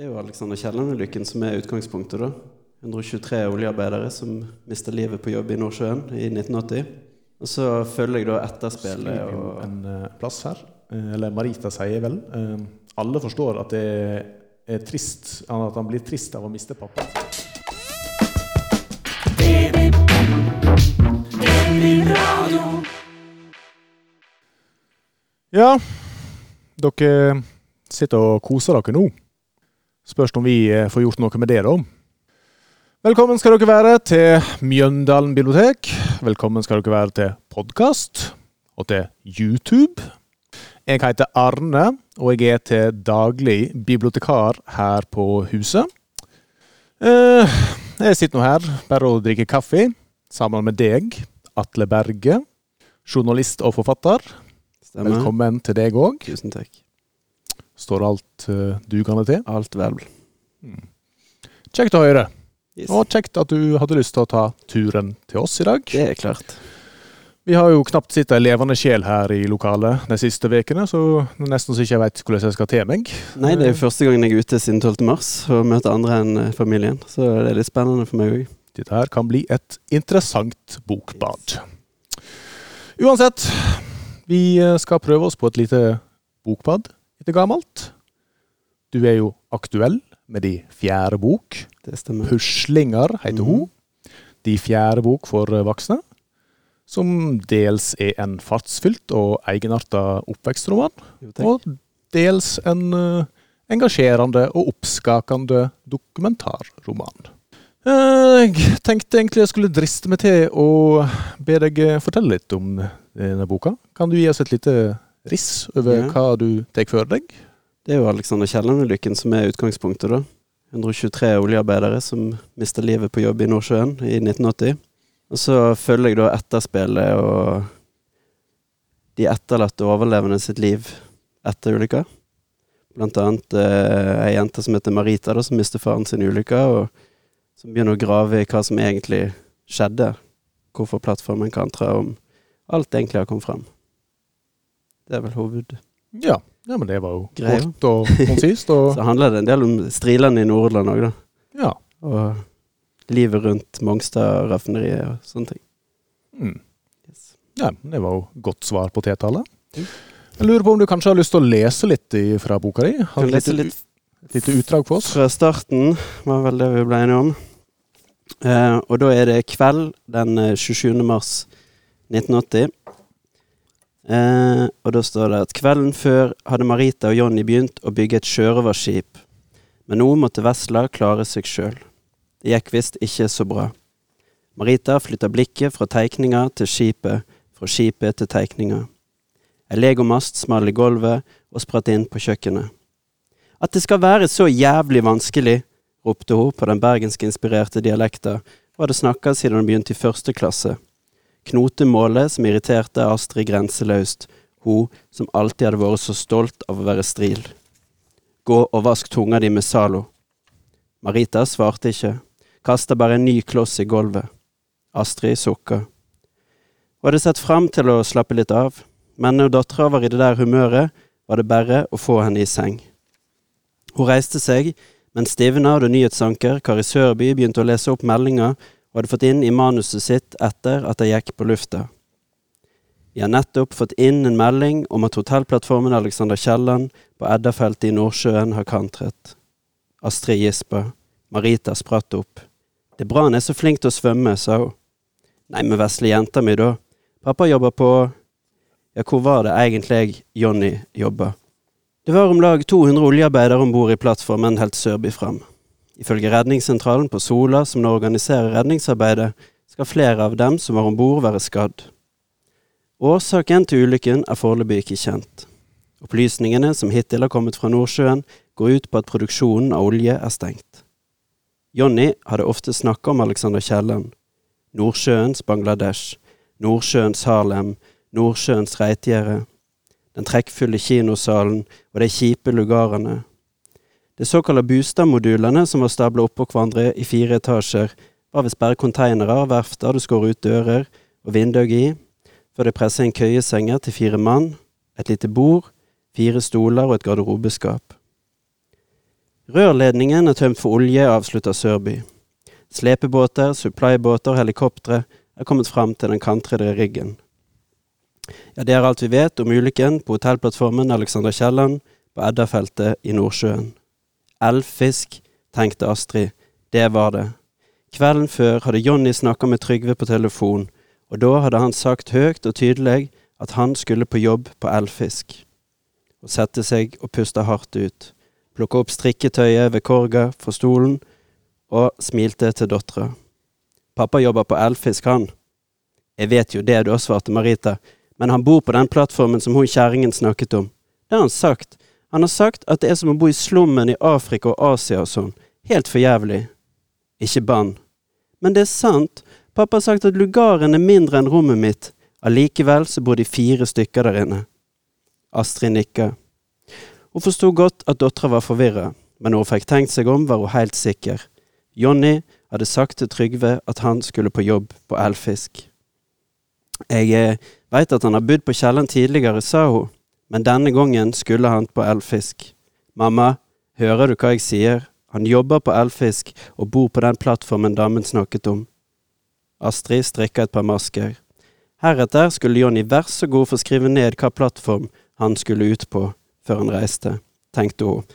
Det er jo Alexander Kielland-ulykken som er utgangspunktet, da. 123 oljearbeidere som mista livet på jobb i Nordsjøen i 1980. Og så følger jeg da etterspillet og en eh, plass her. Eh, Eller Marita sier vel. eh, Alle forstår at det er trist, at han blir trist av å miste pappa. Ja, dere sitter og koser dere nå. Spørs om vi eh, får gjort noe med det, da. Velkommen skal dere være til Mjøndalen bibliotek. Velkommen skal dere være til podkast og til YouTube. Jeg heter Arne, og jeg er til daglig bibliotekar her på huset. Eh, Jeg sitter nå her bare og drikker kaffe sammen med deg, Atle Berge, journalist og forfatter. Stemmer. Velkommen til deg òg. Tusen takk. Står alt uh, dugende til? Alt vel. Kjekt å høre. Yes. Og kjekt at du hadde lyst til å ta turen til oss i dag. Det er klart. Vi har jo knapt sett ei levende sjel her i lokalet de siste ukene, så nesten så ikke jeg veit hvordan jeg skal til meg. Nei, det er jo første gangen jeg er ute siden 12. mars og møter andre enn eh, familien. Så det er litt spennende for meg òg. Dette her kan bli et interessant bokbad. Uansett, vi eh, skal prøve oss på et lite bokbad etter gammelt. Du er jo aktuell med de fjerde bok. Det stemmer. 'Puslinger' heter hun. De fjerde bok for eh, voksne. Som dels er en fartsfylt og egenarta oppvekstroman, Jo, og dels en eh, engasjerende og oppskakende dokumentarroman. Eh, Jeg tenkte egentlig jeg skulle driste meg til å be deg eh, fortelle litt om denne boka. Kan du gi oss et lite riss over Ja. hva du tar for deg? Det er jo Alexander Kielland-ulykken som er utgangspunktet, da. 123 oljearbeidere som mista livet på jobb i Nordsjøen i 1980. Og så følger jeg da etterspillet og de etterlatte overlevende sitt liv etter ulykka. Blant annet eh, ei jente som heter Marita, da, som mister faren sin i ulykka, og som begynner å grave i hva som egentlig skjedde. Hvorfor plattformen kan tra om alt egentlig har kommet fram. Det er vel hoved... Ja, ja men det var jo Greia. kort og konsist. Og, Så handler det en del om strilene i Nordland òg, da. ja. Og livet rundt Mongstad-raffineriet og sånne ting. Mm. Yes. ja, det var jo godt svar på T-tallet. Jeg lurer på om du kanskje har lyst til å lese litt i- fra boka di? Har du lese litt et lite utdrag for oss? fra starten, var vel det vi ble enige om. Eh, og da er det kveld den eh, 27. mars 1980. Eh, og da står det at kvelden før hadde Marita og Jonny begynt å bygge et sjørøverskip. Men nå måtte Vesla klare seg sjøl. Det gikk visst ikke så bra. Marita flytta blikket fra teikninga til skipet, fra skipet til teikninga. Ei legomast smalt i gulvet og spratt inn på kjøkkenet. At det skal være så jævlig vanskelig, ropte hun på den bergensk-inspirerte dialekta og hadde snakka siden hun begynte i første klasse. Knotemålet som irriterte Astrid grenseløst, hun som alltid hadde vært så stolt av å være stril. Gå og vask tunga di med Zalo. Marita svarte ikke, kasta bare en ny kloss i gulvet. Astrid sukka. Hun hadde sett fram til å slappe litt av, men når dattera var i det der humøret, var det bare å få henne i seng. Hun reiste seg, men stivna da nyhetsanker Kari Sørby begynte å lese opp meldinger hun hadde fått inn i manuset sitt etter at jeg gikk på lufta. Vi har nettopp fått inn en melding om at hotellplattformen Alexander Kielland på Eddafeltet i Nordsjøen har kantret. Astrid gispa. Marita spratt opp. Det er bra han er så flink til å svømme, sa hun. Nei, men vesle jenta mi, da. Pappa jobber på Ja, hvor var det egentlig Jonny jobba? Det var om lag 200 oljearbeidere om bord i plattformen helt Sørby fram. Ifølge redningssentralen på Sola, som nå organiserer redningsarbeidet, skal flere av dem som var om bord, være skadd. Årsaken til ulykken er foreløpig ikke kjent. Opplysningene som hittil har kommet fra Nordsjøen, går ut på at produksjonen av olje er stengt. Jonny hadde ofte snakka om Alexander Kielland. Nordsjøens Bangladesh, Nordsjøens Harlem, Nordsjøens Reitgjerde, den trekkfulle kinosalen og de kjipe lugarene. De såkalte Bustad-modulene som var stabla oppå hverandre i fire etasjer, var visst bare konteinere verfter du skår ut dører og vinduer i, før de pressa inn køyesenger til fire mann, et lite bord, fire stoler og et garderobeskap. Rørledningen er tømt for olje, avslutter Sørby. Slepebåter, supplybåter og helikoptre er kommet fram til den kantrede riggen. Ja, det er alt vi vet om ulykken på hotellplattformen Alexander Kielland på Eddafeltet i Nordsjøen. Elvfisk, tenkte Astrid. Det var det. Kvelden før hadde Jonny snakka med Trygve på telefon, og da hadde han sagt høyt og tydelig at han skulle på jobb på Elfisk. Å sette seg og puste hardt ut. Plukke opp strikketøyet ved korga for stolen og smilte til dattera. Pappa jobber på Elfisk, han. Jeg vet jo det, da, svarte Marita, men han bor på den plattformen som hun kjerringen snakket om. Det har han sagt. Han har sagt at det er som å bo i slummen i Afrika og Asia og sånn. Helt for jævlig. Ikke bann. Men det er sant. Pappa har sagt at lugaren er mindre enn rommet mitt. Allikevel så bor de fire stykker der inne. Astrid nikker. Hun forsto godt at dattera var forvirra, men når hun fikk tenkt seg om, var hun helt sikker. Jonny hadde sagt til Trygve at han skulle på jobb på Elfisk. Jeg eh, veit at han har bodd på Kielland tidligere, sa hun, men denne gangen skulle han på Elfisk. Mamma, hører du hva jeg sier? Han jobber på Elfisk og bor på den plattformen damen snakket om. Astrid strikka et par masker. Heretter skulle Jonny vær så god få skrive ned hva plattform han skulle ut på før han reiste, tenkte hun,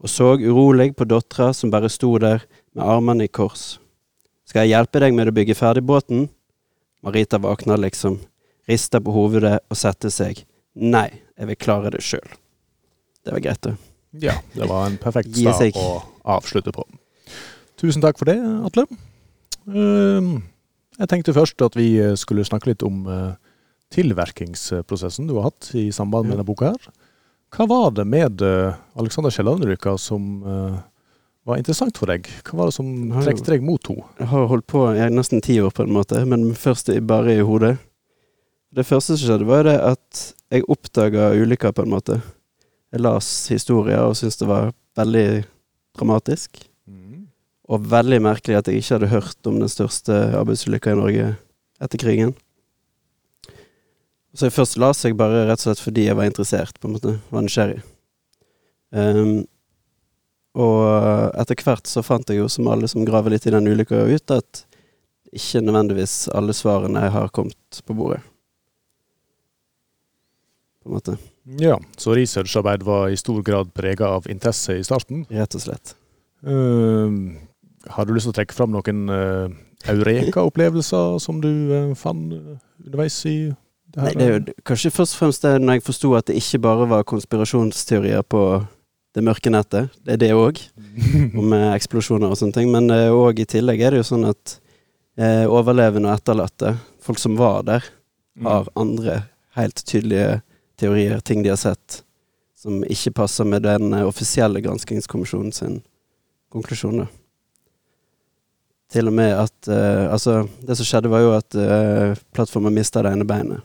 og så urolig på dattera som bare sto der med armene i kors. Skal jeg hjelpe deg med å bygge ferdig båten? Marita våkna liksom, rista på hovedet og setter seg. Nei, jeg vil klare det sjøl. Det var greit, det. Ja, det var en perfekt start å avslutte på. Tusen takk for det, Atle. Ehm, Jeg tenkte først at vi skulle snakke litt om eh, tilverkingsprosessen du har hatt i samband med denne boka. her. Hva var det med eh, Alexander Kielland-ulykka som eh, var interessant for deg? Hva var det som trekte deg mot henne? Jeg har holdt på i nesten ti år på en måte, men først bare i hodet. Det første som skjedde, var det at jeg oppdaga ulykka på en måte. Jeg las historier og syntes det var veldig dramatisk. Og veldig merkelig at jeg ikke hadde hørt om den største arbeidsulykka i Norge etter krigen. Så jeg først las jeg bare rett og slett fordi jeg var interessert, på en måte. Var nysgjerrig. Um, og etter hvert så fant jeg jo, som alle som graver litt i den ulykka, ut at ikke nødvendigvis alle svarene har kommet på bordet. På en måte. Ja, så researcharbeid var i stor grad prega av interesse i starten. Rett og slett. Uh, har du lyst til å trekke fram noen uh, Eureka-opplevelser som du uh, fant eh, underveis i det Nei, her? det er jo kanskje først og fremst det når jeg forsto at det ikke bare var konspirasjonsteorier på det mørke nettet. Det er det òg, om eh, eksplosjoner og sånne ting. Men òg i tillegg er det jo sånn at eh, overlevende og etterlatte, folk som var der, Mm. har andre helt tydelige teorier, ting de har sett, som ikke passer med den eh, offisielle granskingskommisjonen sin konklusjon. da. Til og med at uh, Altså, det som skjedde, var jo at uh, plattformen mista det ene beinet.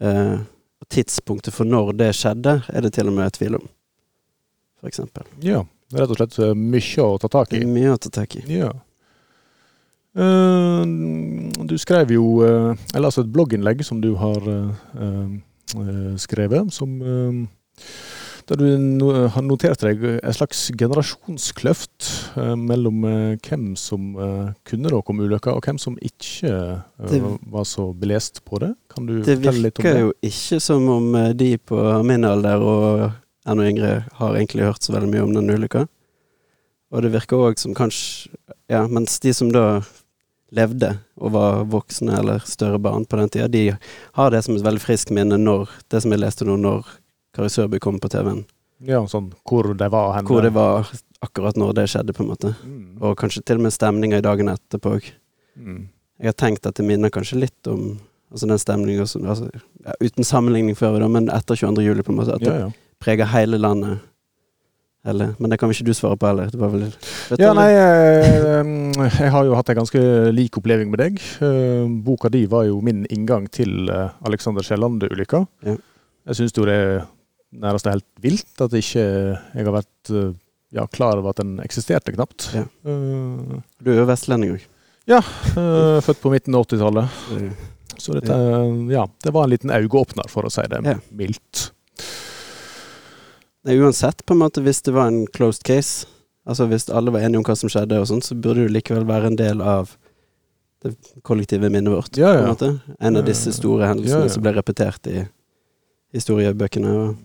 Uh, og tidspunktet for når det skjedde, er det til og med tvil om, eksempel. Ja, det er rett og slett mye å ta tak i. mye å ta tak i. Ja. Uh, du skrev jo uh, Eller altså et blogginnlegg som du har uh, skrevet, som eh, der du no, har notert deg en slags generasjonskløft eh, mellom eh, hvem som eh, kunne noe om ulykka, og hvem som ikke eh, Det- var så belest på det. Kan du Det fortelle litt om det? det? virker jo ikke som om eh, de på min alder og enda yngre har egentlig hørt så veldig mye om den ulykka. Og det virker òg som kanskje Ja, mens de som da levde og var voksne eller større barn på den tida, de har det som et veldig friskt minne når Det som jeg leste nå, når Kari Sørby kom på TV-en. Ja, sånn hvor det var henne. Hvor det var akkurat når det skjedde, på en måte. Mm. Og kanskje til og med stemninga i dagene etterpå òg. Mm. Jeg har tenkt at det minner kanskje litt om altså den stemninga som altså, ja, Uten sammenligning før, da, men etter 22. juli, på en måte. At Ja, det preger hele landet. Eller, men det kan ikke du svare på heller? Det var vel Ja, nei, eller? eh, jeg har jo hatt en ganske lik oppleving med deg. Eh, Boka di var jo min inngang til eh, Alexander Kielland-ulykka. Ja. Jeg syns jo det er nærmest helt vilt at ikke jeg har vært eh, ja, klar over at den eksisterte knapt. Ja. Eh, Du er jo vestlending òg. Ja. født på midten av 80-tallet. Så dette, ja, det var en liten øyeåpner, for å si det mildt. Nei, uansett, på en måte, hvis det var en closed case, altså hvis alle var enige om hva som skjedde og sånn, så burde det likevel være en del av det kollektive minnet vårt. Ja, på en ja. måte. En av disse store hendelsene Ja, ja. som ble repetert i historiebøkene. Og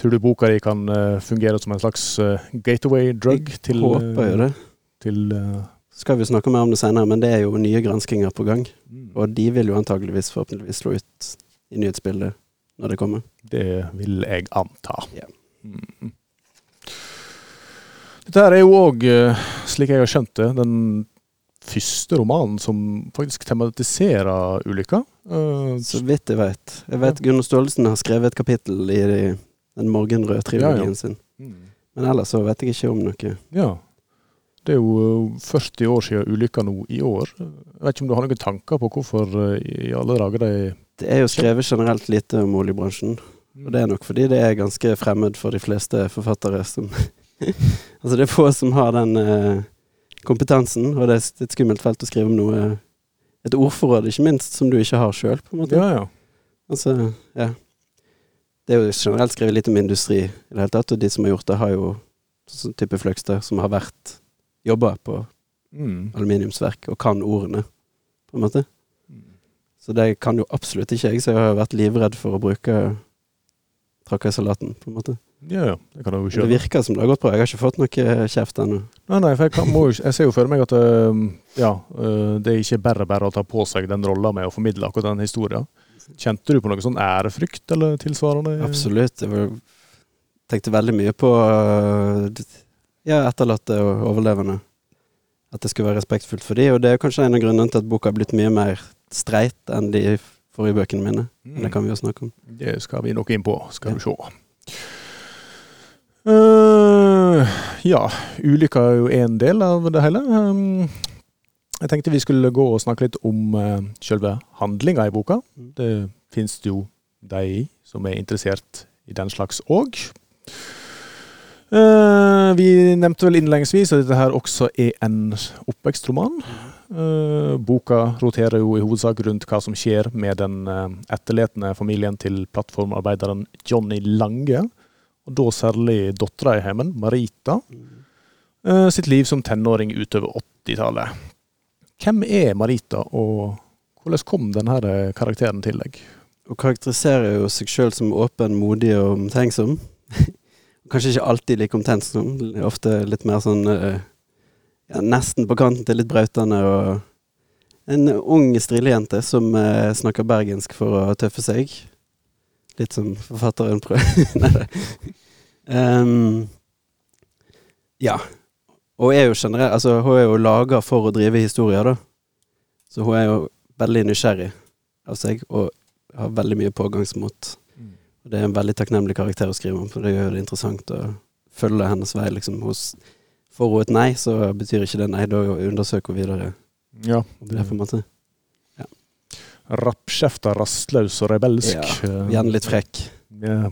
Tror du boka di kan uh, fungere som en slags uh, gateway drug til håper jo det. Til, uh, Skal vi snakke mer om det senere, men det er jo nye granskinger på gang. mm, Og de vil jo antageligvis forhåpentligvis slå ut i nyhetsbildet når det kommer. det vil jeg anta. Yeah. Mm. Dette her er jo òg, slik jeg har skjønt det, den første romanen som faktisk tematiserer ulykka. Eh, Så vidt jeg vet. Jeg vet Gunnar Staalesen har skrevet et kapittel i den morgenrøde-trilogien Ja, ja. sin. mm. Men ellers så vet jeg ikke om noe. Ja. Det er jo eh, 40 år siden ulykka nå i år. Jeg vet ikke om du har noen tanker på hvorfor eh, i alle dager de Det er jo skrevet generelt lite om oljebransjen. Og det er nok fordi det er ganske fremmed for de fleste forfattere som Altså det er få som har den eh, kompetansen, og det er et skummelt felt å skrive om noe Et ordforråd, ikke minst, som du ikke har sjøl, på en måte. Ja, ja. Altså, ja. Det er jo generelt skrevet litt om industri i det hele tatt, og de som har gjort det, har jo sånn type Fløgstad, som har vært jobba på Mm. aluminiumsverk og kan ordene, på en måte. Så det kan jo absolutt ikke jeg, så jeg har vært livredd for å bruke trakassalaten, på en måte. Ja, ja. Det kan jeg jo ikke. det virker som det har gått bra. Jeg har ikke fått noe kjeft ennå. Nei, nei, for jeg, kan, må, jeg ser jo for meg at ja, øh, det er ikke bare bare å ta på seg den rolla med å formidle akkurat den historien. Kjente du på noe sånn ærefrykt eller tilsvarende? Absolutt. Jeg tenkte veldig mye på øh, ja, etterlatte og overlevende. At det skulle være respektfullt for de, og det er kanskje en av grunnene til at boka har blitt mye mer streit enn de forrige bøkene mine. Men det kan vi jo snakke om. Det skal vi nok inn på, skal du se. Uh, ja, ulykka er jo en del av det hele. Um, jeg tenkte vi skulle gå og snakke litt om uh, selve handlinga i boka. Mm. Det fins jo de som er interessert i den slags òg. Eh, vi nevnte vel innledningsvis at dette her også er en oppvekstroman. Uh, boka roterer jo i hovedsak rundt hva som skjer med den uh, etterletne familien til plattformarbeideren Johnny Lange, og da særlig dattera i heimen, Marita, eh, sitt liv som tenåring utover 80-tallet. Hvem er Marita, og hvordan kom denne karakteren til deg? Hun karakteriserer jo seg sjøl som åpen, modig og omtenksom. Kanskje ikke alltid like omtenksom. Ofte litt mer sånn eh, ja, Nesten på kanten til litt brautende og En ung strillejente som eh, snakker bergensk for å tøffe seg. Litt som forfatteren prøver Nei. Ehm, ja. Og er jo generelt Altså, hun er jo laga for å drive historier, da. Så hun er jo veldig nysgjerrig av seg, og har veldig mye pågangsmot. Det er en veldig takknemlig karakter å skrive om, for det gjør det interessant å følge hennes vei. liksom. Hos, får hun et nei, så betyr ikke det nei. Da undersøker hun videre. Ja, Det er på en måte Rappkjefta, rastløs og rebelsk. Ja, Gjerne litt frekk. Ja,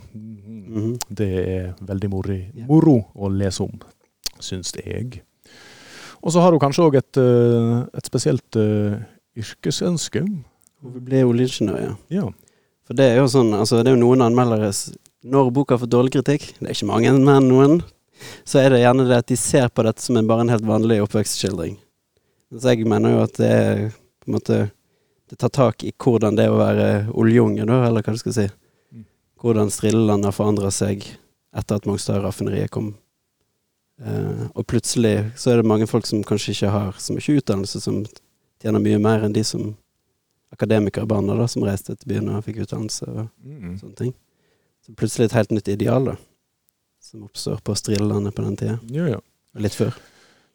Mhm. Det er veldig mori, moro å lese om, syns jeg. Og så har hun kanskje òg et, eh, et spesielt uh, yrkesønske. Hun bli oljeingeniør, ja. Ja. For det er jo sånn, altså det er jo noen anmeldere Når boka får dårlig kritikk, det er ikke mange, men noen, så er det gjerne det at de ser på dette som en bare en helt vanlig oppvekstskildring. Så jeg mener jo at det er på en måte Det tar tak i hvordan det er å være oljeunge, da, eller hva du skal si. Mm. Hvordan Strilleland har forandra seg etter at Mongstad-raffineriet kom. Uh, og plutselig så er det mange folk som kanskje ikke har så mye utdannelse, som tjener mye mer enn de som akademikerbarna da, som reiste til byen og fikk utdannelse. og Mm. sånne ting. Så plutselig et helt nytt ideal da, som oppstår på Strillelandet på den tida, Ja, ja. litt før.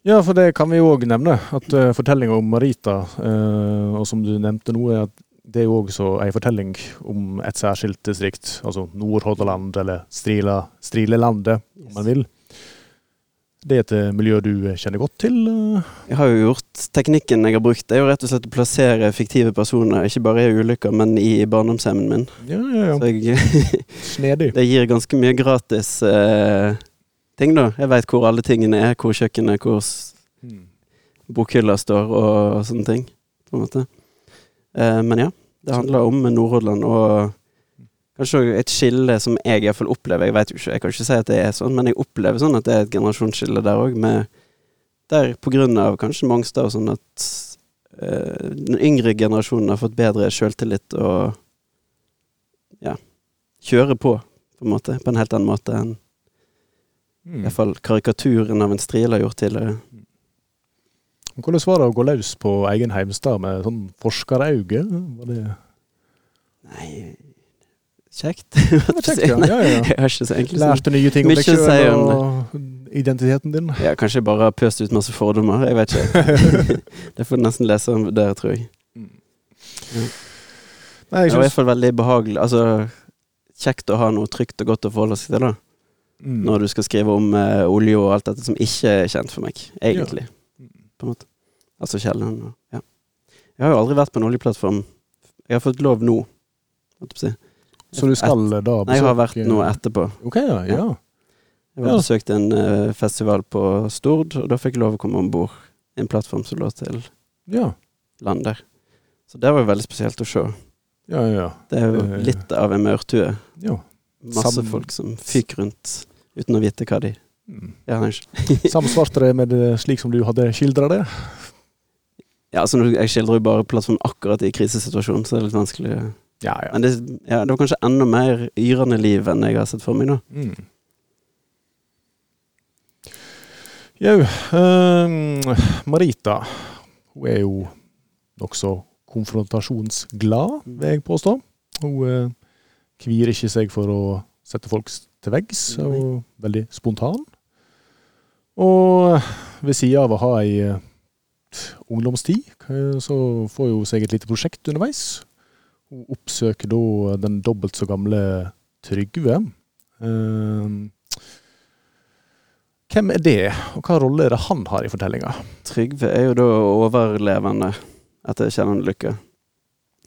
Ja, for det kan vi jo òg nevne. At uh, fortellinga om Marita, uh, og som du nevnte nå, er at det er jo også ei fortelling om et særskilt distrikt. Altså Nordhordland, eller Strila, Strilelandet, om man vil. Det er et eh, miljø du kjenner godt til. eh. Jeg har jo gjort Teknikken jeg har brukt, det er jo rett og slett å plassere fiktive personer, ikke bare i ulykker, men i barndomshjemmen min. Ja, ja, Så ja. jeg, Snedig. det gir ganske mye gratis eh, ting, da. Jeg veit hvor alle tingene er, hvor kjøkkenet, hvor Mm. bokhylla står, og sånne ting, på en måte. Eh, men ja, det handler om Nordhordland, og Kanskje òg et skille som jeg iallfall opplever. Jeg vet jo ikke, jeg kan ikke si at det er sånn, men jeg opplever sånn at det er et generasjonsskille der òg, der på grunn av kanskje Mongstad og sånn at øh, den yngre generasjonen har fått bedre sjøltillit og ja, kjøre på, på en måte. På en helt annen måte enn Mm. i hvert fall karikaturen av en stril har gjort tidligere. Hvordan var det å gå løs på egen heimstad med sånn forskerauge? Var det Nei Kjekt. Det var kjekt, ja. ja, ja. Jeg så egentlig Lærte nye ting om deg sjøl om og identiteten din? Ja, kanskje jeg bare har pøst ut masse fordommer. Jeg vet ikke. det får du nesten lese om der, tror jeg. Nei, Det var i hvert fall veldig behagelig. Altså, kjekt å ha noe trygt og godt å forholde seg til, da. mm. Når du skal skrive om eh, olje og alt dette som ikke er kjent for meg, egentlig. På en måte. Altså Kielland og Ja. Jeg har jo aldri vært på en oljeplattform. Jeg har fått lov nå. holdt jeg på å si. Så du skal da besøke Nei, jeg har vært nå etterpå. Ok, ja. ja. Jeg var Ja. besøkte en uh, festival på Stord, og da fikk jeg lov å komme om bord en plattform som lå til Ja, land der. Så det var jo veldig spesielt å se. ja, ja. Det er jo Eh. litt av en maurtue. ja. Masse Sam- folk som fyker rundt uten å vite hva de Mm. Ja. Samsvarte det med det slik som du hadde skildra det? ja altså, jeg skildrer jo bare plattformen akkurat i krisesituasjonen, så er det litt vanskelig. Ja, ja. Men det, ja, det var kanskje enda mer yrende liv enn jeg har sett for meg, da. Mm. Jau, uh, Marita hun er jo nokså konfrontasjonsglad, vil jeg påstå. Hun uh, kvir ikke seg for å sette folk til veggs, Nei. er veldig spontan. Og ved sida av å ha ei eh, ungdomstid, eh, så får hun seg et lite prosjekt underveis. Hun oppsøker da den dobbelt så gamle Trygve. Ehm, hvem er det, og hva rolle er det han har i fortellinga? Trygve er jo da overlevende etter Kielland-ulykka.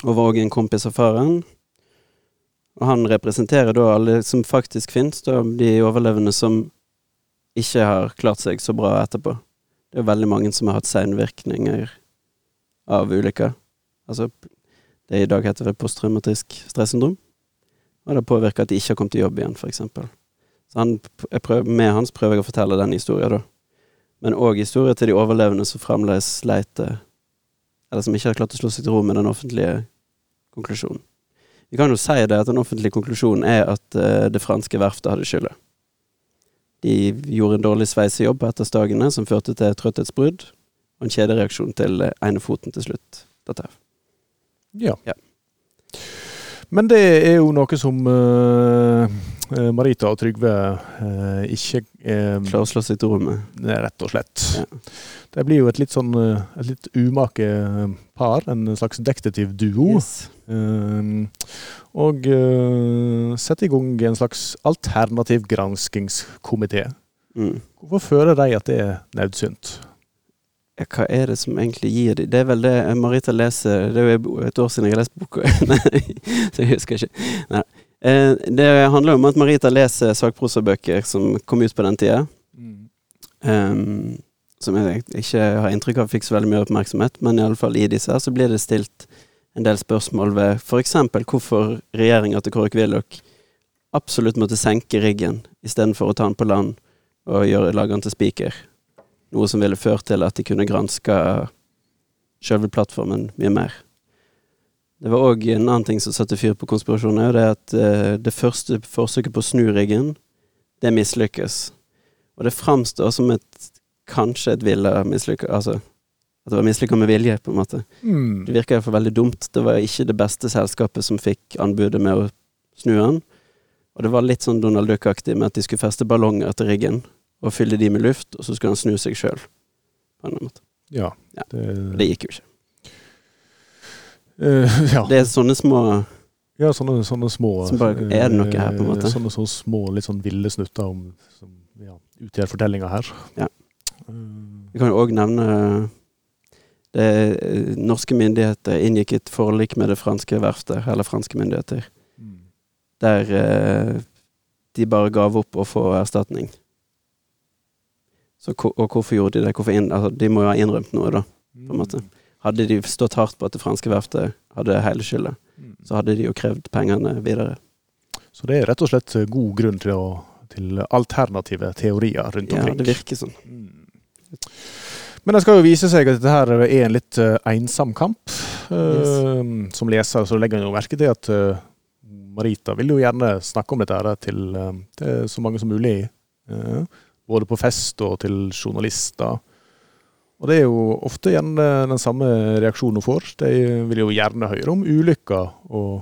Og var òg en kompis av faren. Og han representerer da alle som faktisk finnes, da de overlevende som ikke har klart seg så bra etterpå. Det er veldig mange som har hatt seinvirkninger av ulykka. Altså det i dag heter det posttraumatisk stressyndrom. Og det påvirker at de ikke har kommet i jobb igjen, f.eks. Så han, prøver, med hans prøver jeg å fortelle den historien, da. Men òg historier til de overlevende som fremdeles leiter Eller som ikke har klart å slå seg til ro med den offentlige konklusjonen. Vi kan jo si det at den offentlige konklusjonen er at eh, det franske verftet hadde skylda. De gjorde en dårlig sveisejobb på etterstagene som førte til trøtthetsbrudd og en kjedereaksjon til eh, ene foten til slutt. Dette. Ja. Ja. Men det er jo noe som eh, Marita og Trygve uh, ikke uh, Klarer å slå seg til ro med. Rett og slett. Ja. Det blir jo et litt sånn et litt umake par, en slags detektivduo. Yes. Og uh, setter i gang en slags alternativ granskingskomité. Mm. Hvorfor føler de at det er nødsynt? Hva er det som egentlig gir dem? Det er vel det Marita leser Det er jo et år siden jeg har lest boka, så jeg husker ikke. Nei. Eh, Det handler om at Marita leser sakprosabøker som kom ut på den tida. Um, som jeg ikke har inntrykk av fikk så veldig mye oppmerksomhet, men i alle fall i disse her så blir det stilt en del spørsmål ved f.eks. hvorfor regjeringa til Kåre Willoch absolutt måtte senke riggen istedenfor å ta den på land og gjøre, lage den til spiker. Noe som ville ført til at de kunne granske selve plattformen mye mer. Det var òg en annen ting som satte fyr på konspirasjonen, er det er at eh, det første forsøket på å snu riggen, det mislykkes. Og det framstår som et kanskje et villa mislykka Altså at det var mislykka med vilje, på en måte. Mm. Det virka iallfall veldig dumt. Det var ikke det beste selskapet som fikk anbudet med å snu den. Og det var litt sånn Donald Duck-aktig med at de skulle feste ballonger til riggen og fylle de med luft, og så skulle han snu seg sjøl. Ja. Ja. Det, det gikk jo ikke. Uh, ja. Det er sånne små ja, sånne, sånne små Som bare, er det noe her, på en måte? eh, Sånne så små, litt sånn ville snutter om, som ja, utgjør fortellinga her. Ja. Eh, Vi kan jo òg nevne det Norske myndigheter inngikk et forlik med det franske verftet, eller franske myndigheter, mm. der de bare gav opp å få erstatning. Så, og hvorfor gjorde de det? Inn, altså, de må jo ha innrømt noe, da. på en måte. Hadde de stått hardt på at det franske verftet hadde hele skylda, Mm. så hadde de jo krevd pengene videre. Så det er rett og slett god grunn til, å, til alternative teorier rundt omkring? Ja, det virker sånn. Mm. Men det skal jo vise seg at dette her er en litt uh, ensom kamp. Eh, Som leser så legger en jo merke til at uh, Marita vil jo gjerne snakke om dette her til, eh, til så mange som mulig. Eh, både på fest og til journalister. Og det er jo ofte gjerne den samme reaksjonen hun får. De vil jo gjerne høre om ulykker og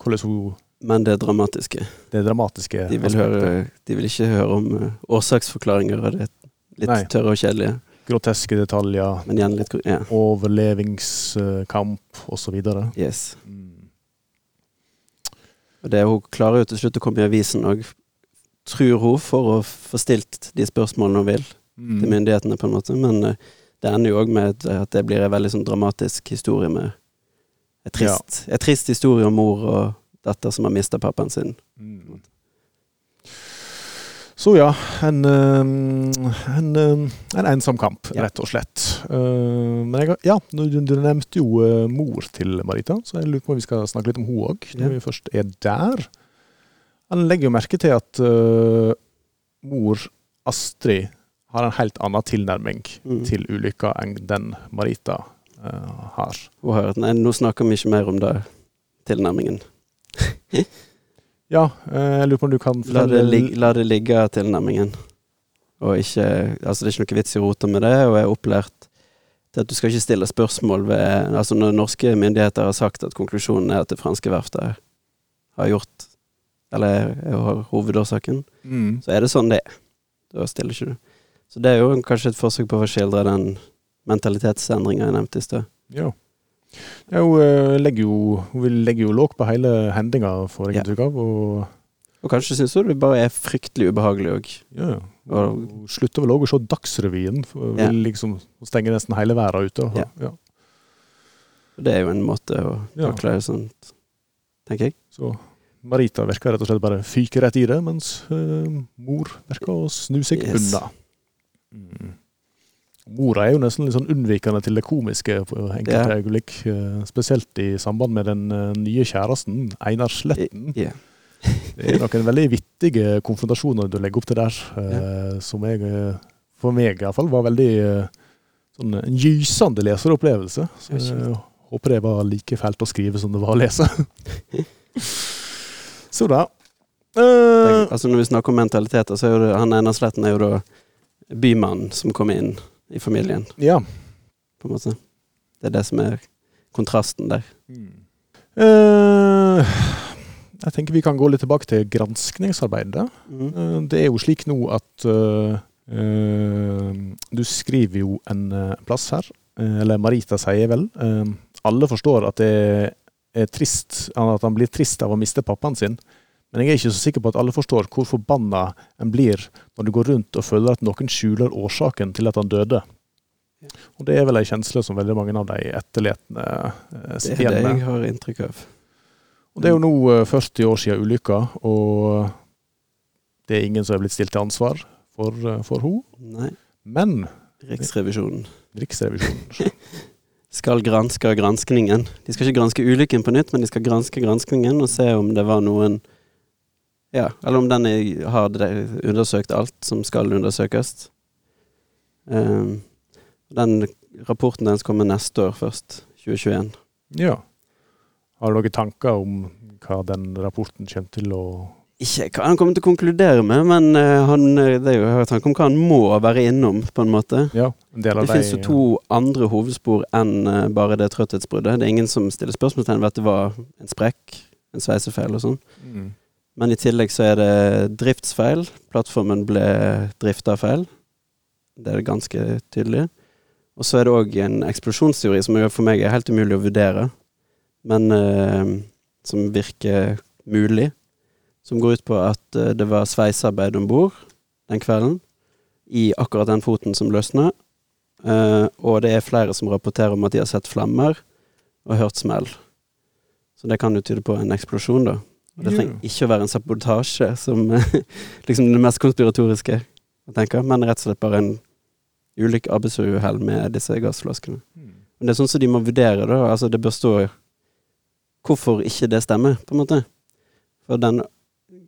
hvordan hun Men det dramatiske. det dramatiske De vil, høre, de vil ikke høre om eh, årsaksforklaringer av det litt Nei. tørre og kjedelige, Groteske detaljer, men igjen litt Ja. overlevingskamp osv. Yes. Mm. Og det, hun klarer jo til slutt å komme i avisen òg, tror hun, for å få stilt de spørsmålene hun vil til Mm. myndighetene, på en måte. Men eh, det ender jo òg med at det blir en veldig sånn dramatisk historie med en trist, en trist historie om mor og datter som har mista pappaen sin. Mm. Så ja, en, eh, en, eh, en ensom kamp, Ja. rett og slett. Eh, Men jeg, ja, du, du du nevnte jo eh, mor til Marita, så jeg lurer på om vi skal snakke litt om hun òg, når Ja. vi først er der. Han legger jo merke til at uh, mor Astrid har en helt annen tilnærming Mm. til ulykka enn den Marita uh, har. Hun har Nei, nå snakker vi ikke mer om det, tilnærmingen. Ja, uh, jeg lurer på om du kan La det, lig, la det ligge, tilnærmingen. Og ikke Altså, det er ikke noe vits i å rote med det, og jeg er opplært til at du skal ikke stille spørsmål ved Altså, når norske myndigheter har sagt at konklusjonen er at det franske verftet har gjort Eller er- har hovedårsaken, mm. så er det sånn det er. Da stiller ikke du. Så det er jo kanskje et forsøk på å skildre den mentalitetsendringa jeg nevnte i sted. Ja. ja hun, eh, legger jo, hun legger jo låg på hele hendinga, får jeg Ja. inntrykk av. Og Og kanskje syns hun det bare er fryktelig ubehagelig òg. ja, ja. Og- Hun slutter vel òg å se Dagsrevyen. Hun Ja. vil liksom stenge nesten hele verden ute. Ja. Ja. Det er jo en måte å Ja. takle sånt, tenker jeg. Så Marita virker rett og slett bare fyke rett i det, mens uh, mor virker å snu seg Yes. unna. Mm. Mora er jo nesten litt sånn unnvikende til det komiske på enkelte Ja. øyeblikk. Uh, spesielt i samband med den uh, nye kjæresten, Einar Sletten. Ja. Det er noen veldig vittige konfrontasjoner du legger opp til der, eh, som jeg, for meg i hvert fall, var veldig sånn en gysende leseropplevelse. Så jeg håper det var like fælt å skrive som det var å lese. så da. Uh, Altså Når vi snakker om mentaliteter, så er jo det, han ene Sletten er jo da bymannen som kommer inn i familien, ja. på en måte. Det er det som er kontrasten der. Eh, jeg tenker vi kan gå litt tilbake til granskningsarbeidet. Mm. Uh, Det er jo slik nå at eh, eh, Du skriver jo en eh, plass her, eh, eller Marita sier vel eh, Alle forstår at det er trist, at han blir trist av å miste pappaen sin. Men jeg er ikke så sikker på at alle forstår hvor forbanna en blir når du går rundt og føler at noen skjuler årsaken til at han døde. Og det er vel ei kjensle som veldig mange av de etterletende med. Det er det jeg har inntrykk av. Og det er jo nå eh, 40 år siden ulykka, og det er ingen som er blitt stilt til ansvar for, eh, for henne. Men Riksrevisjonen Riksrevisjonen skal granske granskningen. De skal ikke granske ulykken på nytt, men de skal granske granskningen og se om det var noen Ja, eller om den har undersøkt alt som skal undersøkes. Um, den rapporten deres kommer neste år først. 2021. Ja. Har dere tanker om hva den rapporten kommer til å Ikke hva han kommer til å konkludere med, men eh, han, eh, det er jo hørt han om hva han må være innom, på en måte. Ja, en del av Det finnes jo to andre hovedspor enn eh, bare det trøtthetsbruddet. Det er ingen som stiller spørsmålstegn ved at det var en sprekk, en sveisefeil og sånn. Mm. Men i tillegg så er det driftsfeil. Plattformen ble drifta feil. Det er det ganske tydelig. Og så er det òg en eksplosjonsteori som for meg er helt umulig å vurdere, men uh, som virker mulig. Som går ut på at eh, det var sveisearbeid om bord den kvelden i akkurat den foten som løsna. Uh, og det er flere som rapporterer om at de har sett flammer og hørt smell. Så det kan jo tyde på en eksplosjon, da. Og det trenger ikke å være en sabotasje, som liksom det mest konspiratoriske, jeg tenker, men rett og slett bare en ulykke, arbeidsuhell med disse gassflaskene. Mm. Men det er sånn som de må vurdere, da. Altså, det bør stå hvorfor ikke det stemmer, på en måte. For den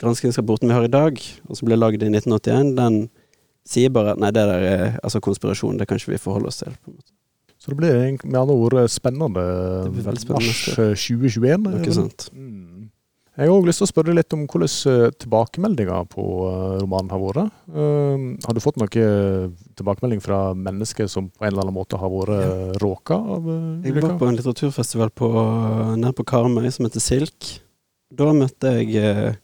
granskingsrapporten vi har i dag, og som ble lagd i 1981, den sier bare at nei, det der er altså konspirasjon, det kan ikke vi forholde oss til. på en måte. Så det blir med andre ord spennende, Det spennende. mars eh, 2021. Ikke sant? Mm. Jeg har òg lyst til å spørre litt om hvordan eh, tilbakemeldinger på eh, romanen har vært. Eh, har du fått noe tilbakemelding fra mennesker som på en eller annen måte har vært ja. råka av eh, Jeg var på en litteraturfestival på, nede på Karmøy som heter Silk. Da møtte jeg eh,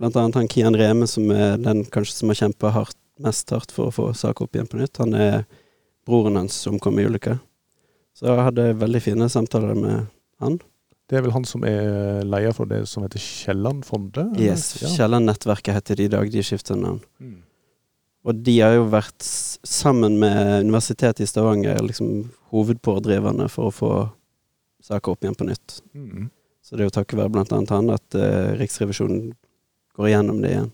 blant annet han Kian Reme, som er den kanskje som har kjempa mest hardt for å få saka opp igjen på nytt. Han er broren hans som kom i ulykka. Så jeg hadde veldig fine samtaler med han. Det er vel han som er leder for det som heter Kielland-fondet? Yes, Ja. Kielland-nettverket heter de i dag, de skifter navn. Mm. Og de har jo vært sammen med Universitetet i Stavanger liksom hovedpådriverne for å få saker opp igjen på nytt. Mm. Så det er jo takket være annet han at eh, Riksrevisjonen går igjennom det igjen.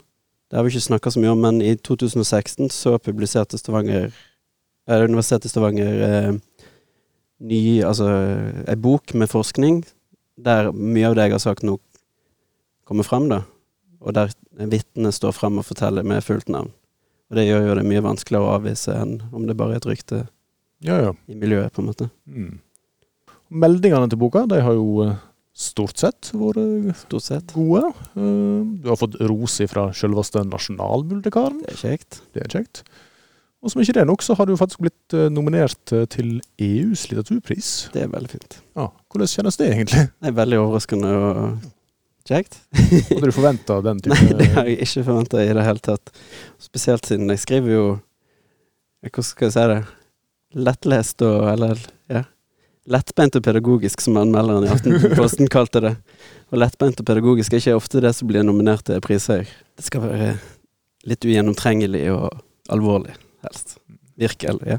Det har vi ikke snakka så mye om, men i 2016 så publiserte Stavanger eh, Universitetet i Stavanger eh, ny, altså ei bok med forskning der mye av det jeg har sagt nå, kommer fram, da. Og der vitnene står fram og forteller med fullt navn. Og det gjør jo det mye vanskeligere å avvise enn om det bare er et rykte Ja, ja. i miljøet, på en måte. Mm. Meldingene til boka de har jo eh, stort sett vært Stort sett. gode. Eh, Du har fått ros fra selveste nasjonalbibliotekaren. Det er kjekt. Det er kjekt. Og som ikke det er nok, så har du faktisk blitt eh, nominert eh, til EUs litteraturpris. Det er veldig fint. Ja, Hvordan kjennes det egentlig? Det er veldig overraskende og kjekt. Hadde du forventa den type Nei, det har jeg ikke forventa i det hele tatt. Spesielt siden jeg skriver jo Hvordan skal jeg si det? Lettlest og Eller, ja. Lettbeint og pedagogisk, som anmelderen i Aftenposten kalte det. Og lettbeint og pedagogisk er ikke ofte det som blir nominert til priser. Det skal være litt ugjennomtrengelig og alvorlig, helst. Virkelig. ja.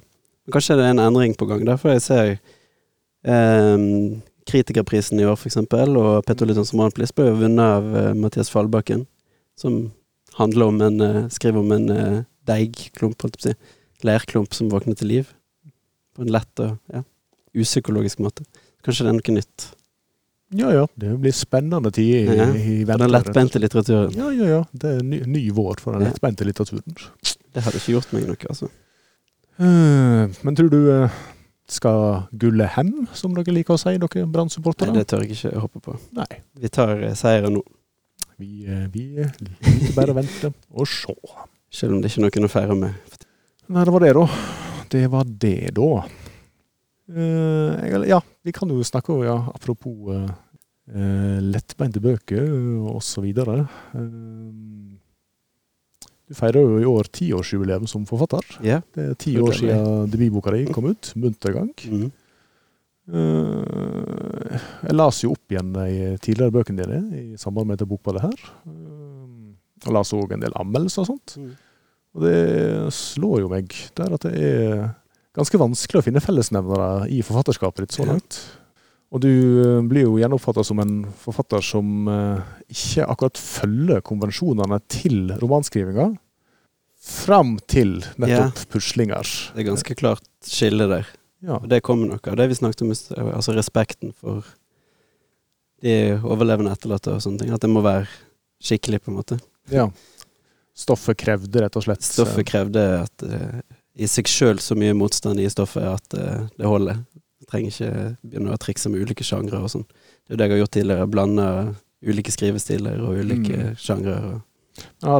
Kanskje det er en endring på gang, Derfor jeg ser eh, Kritikerprisen i år, for eksempel, og Petter Lyttons romanpris ble vunnet av eh, Mathias Fallbakken, som handler om en eh, Skriver om en eh, deigklump, holdt jeg på å si. Leirklump som våkner til liv. På en lett og ja, upsykologisk måte. Kanskje det er noe nytt. Ja ja, det blir spennende tider i, Ja, i For den lettbente litteraturen. Ja ja ja, det er ny, ny vår for den Ja. lettbente litteraturen. Det hadde ikke gjort meg noe, altså. Eh, Men tror du eh, skal gullet hem, som dere liker å si, dere Nei, Brann-supportere? det tør jeg ikke håpe på. Nei. Vi tar eh, seieren nå. Vi, vi liker bare å vente og se. Selv om det ikke er noen å feire med. Nei, det var det, da. Det var det, da. Eh, ja, vi kan jo snakke om, ja, apropos eh, lettbeinte bøker osv. du feirer jo i år tiårsjubileum som forfatter. Yeah. Det er ti år siden debutboka di kom ut. Muntergang. Mhm. Eh, jeg las jo opp igjen de tidligere bøkene dine i samband med dette bokballet her. Uh, jeg las òg en del anmeldelser og sånt. Mm. Og det slår jo meg der at det er ganske vanskelig å finne fellesnevnere i forfatterskapet ditt så langt. Og du eh, blir jo gjerne oppfatta som en forfatter som eh, ikke akkurat følger konvensjonene til romanskrivinga. Fram til nettopp puslinger. Det er ganske klart skille der. Ja. Og det kommer nok av det vi snakket om, altså respekten for de overlevende etterlatte og sånne ting. At det må være skikkelig, på en måte. ja. Stoffet krevde rett og slett Stoffet krevde at eh, i seg sjøl så mye motstand i stoffet at uh, det holder. Jeg trenger ikke begynne å trikse med ulike sjangre og sånn. Det er jo det jeg har gjort tidligere. Blande ulike skrivestiler og ulike Mm. sjangre.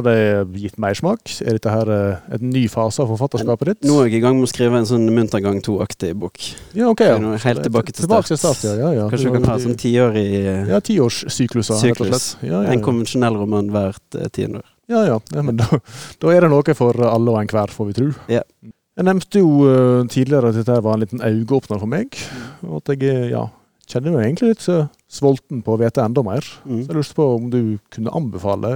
det Har gitt mersmak? Er dette her et en ny fase av forfatterskapet ditt? Nå er jeg i gang med å skrive en sånn Muntergang 2-aktig bok. Ja, ok. Ja. helt tilbake til Tilbake til start. start, ja. ja, ja. Kanskje du kan ha sånn tiårig eh, Ja, tiårssykluser, rett og slett. Ja, ja, En konvensjonell roman hvert eh, tiende år. Ja, ja. ja men da, da er det noe for alle og enhver, får vi tro. Ja. Jeg nevnte jo eh, tidligere at dette var en liten øyeåpner for meg. Og at jeg ja, kjenner meg egentlig litt sulten på å vite enda mer. Mm. Så jeg lurte på om du kunne anbefale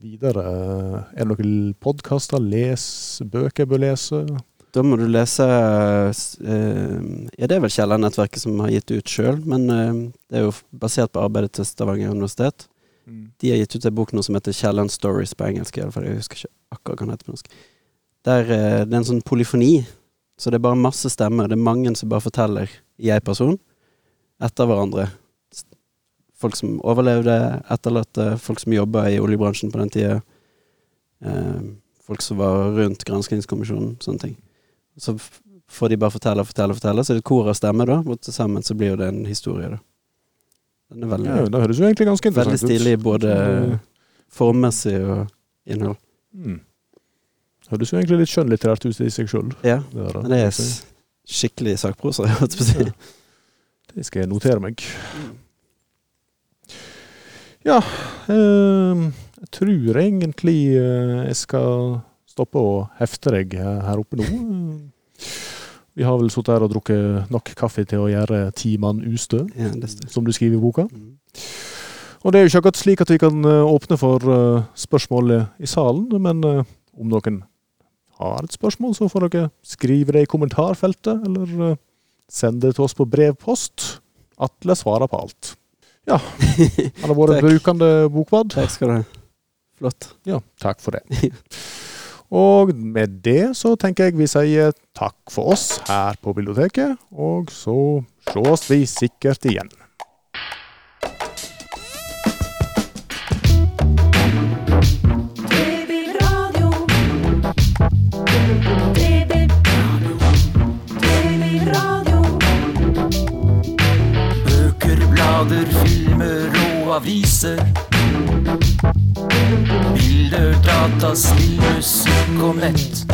videre eh, Er det noen podkaster, les, bøker jeg bør lese? Da må du lese eh, Ja, det er vel Kielland-nettverket som har gitt ut sjøl, men det er jo basert på arbeidet til Stavanger universitet. De har gitt ut en bok nå som heter Kielland Stories på engelsk, i alle fall. Jeg husker ikke akkurat hva den heter på norsk. Der, eh, det er en sånn polyfoni, så det er bare masse stemmer. Det er mange som bare forteller i ei person etter hverandre. folk som overlevde, etterlatte, folk som jobba i oljebransjen på den tida. Eh, folk som var rundt granskingskommisjonen, sånne ting. Så får de bare fortelle og fortelle fortelle, så er det et kor av stemmer, da. Og til sammen så blir det en historie, da. Den er veldig, Ja, det høres jo egentlig ganske interessant ut. stilig, både formmessig og innhold. mm. Høres jo egentlig litt skjønnlitterært ut i seg sjøl. Ja, det er s- skikkelig sakprosa, si. Det skal jeg notere meg. Ja ehm, Jeg tror egentlig eh, jeg skal stoppe og hefte deg her oppe nå. Vi har vel sittet her og drukket nok kaffe til å gjøre ti mann ustø, Ja, som du skriver i boka. Mm. Og det er jo ikke akkurat slik at vi kan eh, åpne for eh, spørsmål i salen, men eh, om noen har et spørsmål, så får dere skrive det i kommentarfeltet, eller send sende det til oss på brevpost. Atle svarer på alt. Ja. Han har vært brukende bokbad. Takk skal du ha. Flott. Ja, takk for det. Og med det så tenker jeg vi sier takk for oss her på biblioteket, og så sees vi sikkert igjen. Bøker, blader, filmer og aviser. Bilder, data, spill, Narkomensch.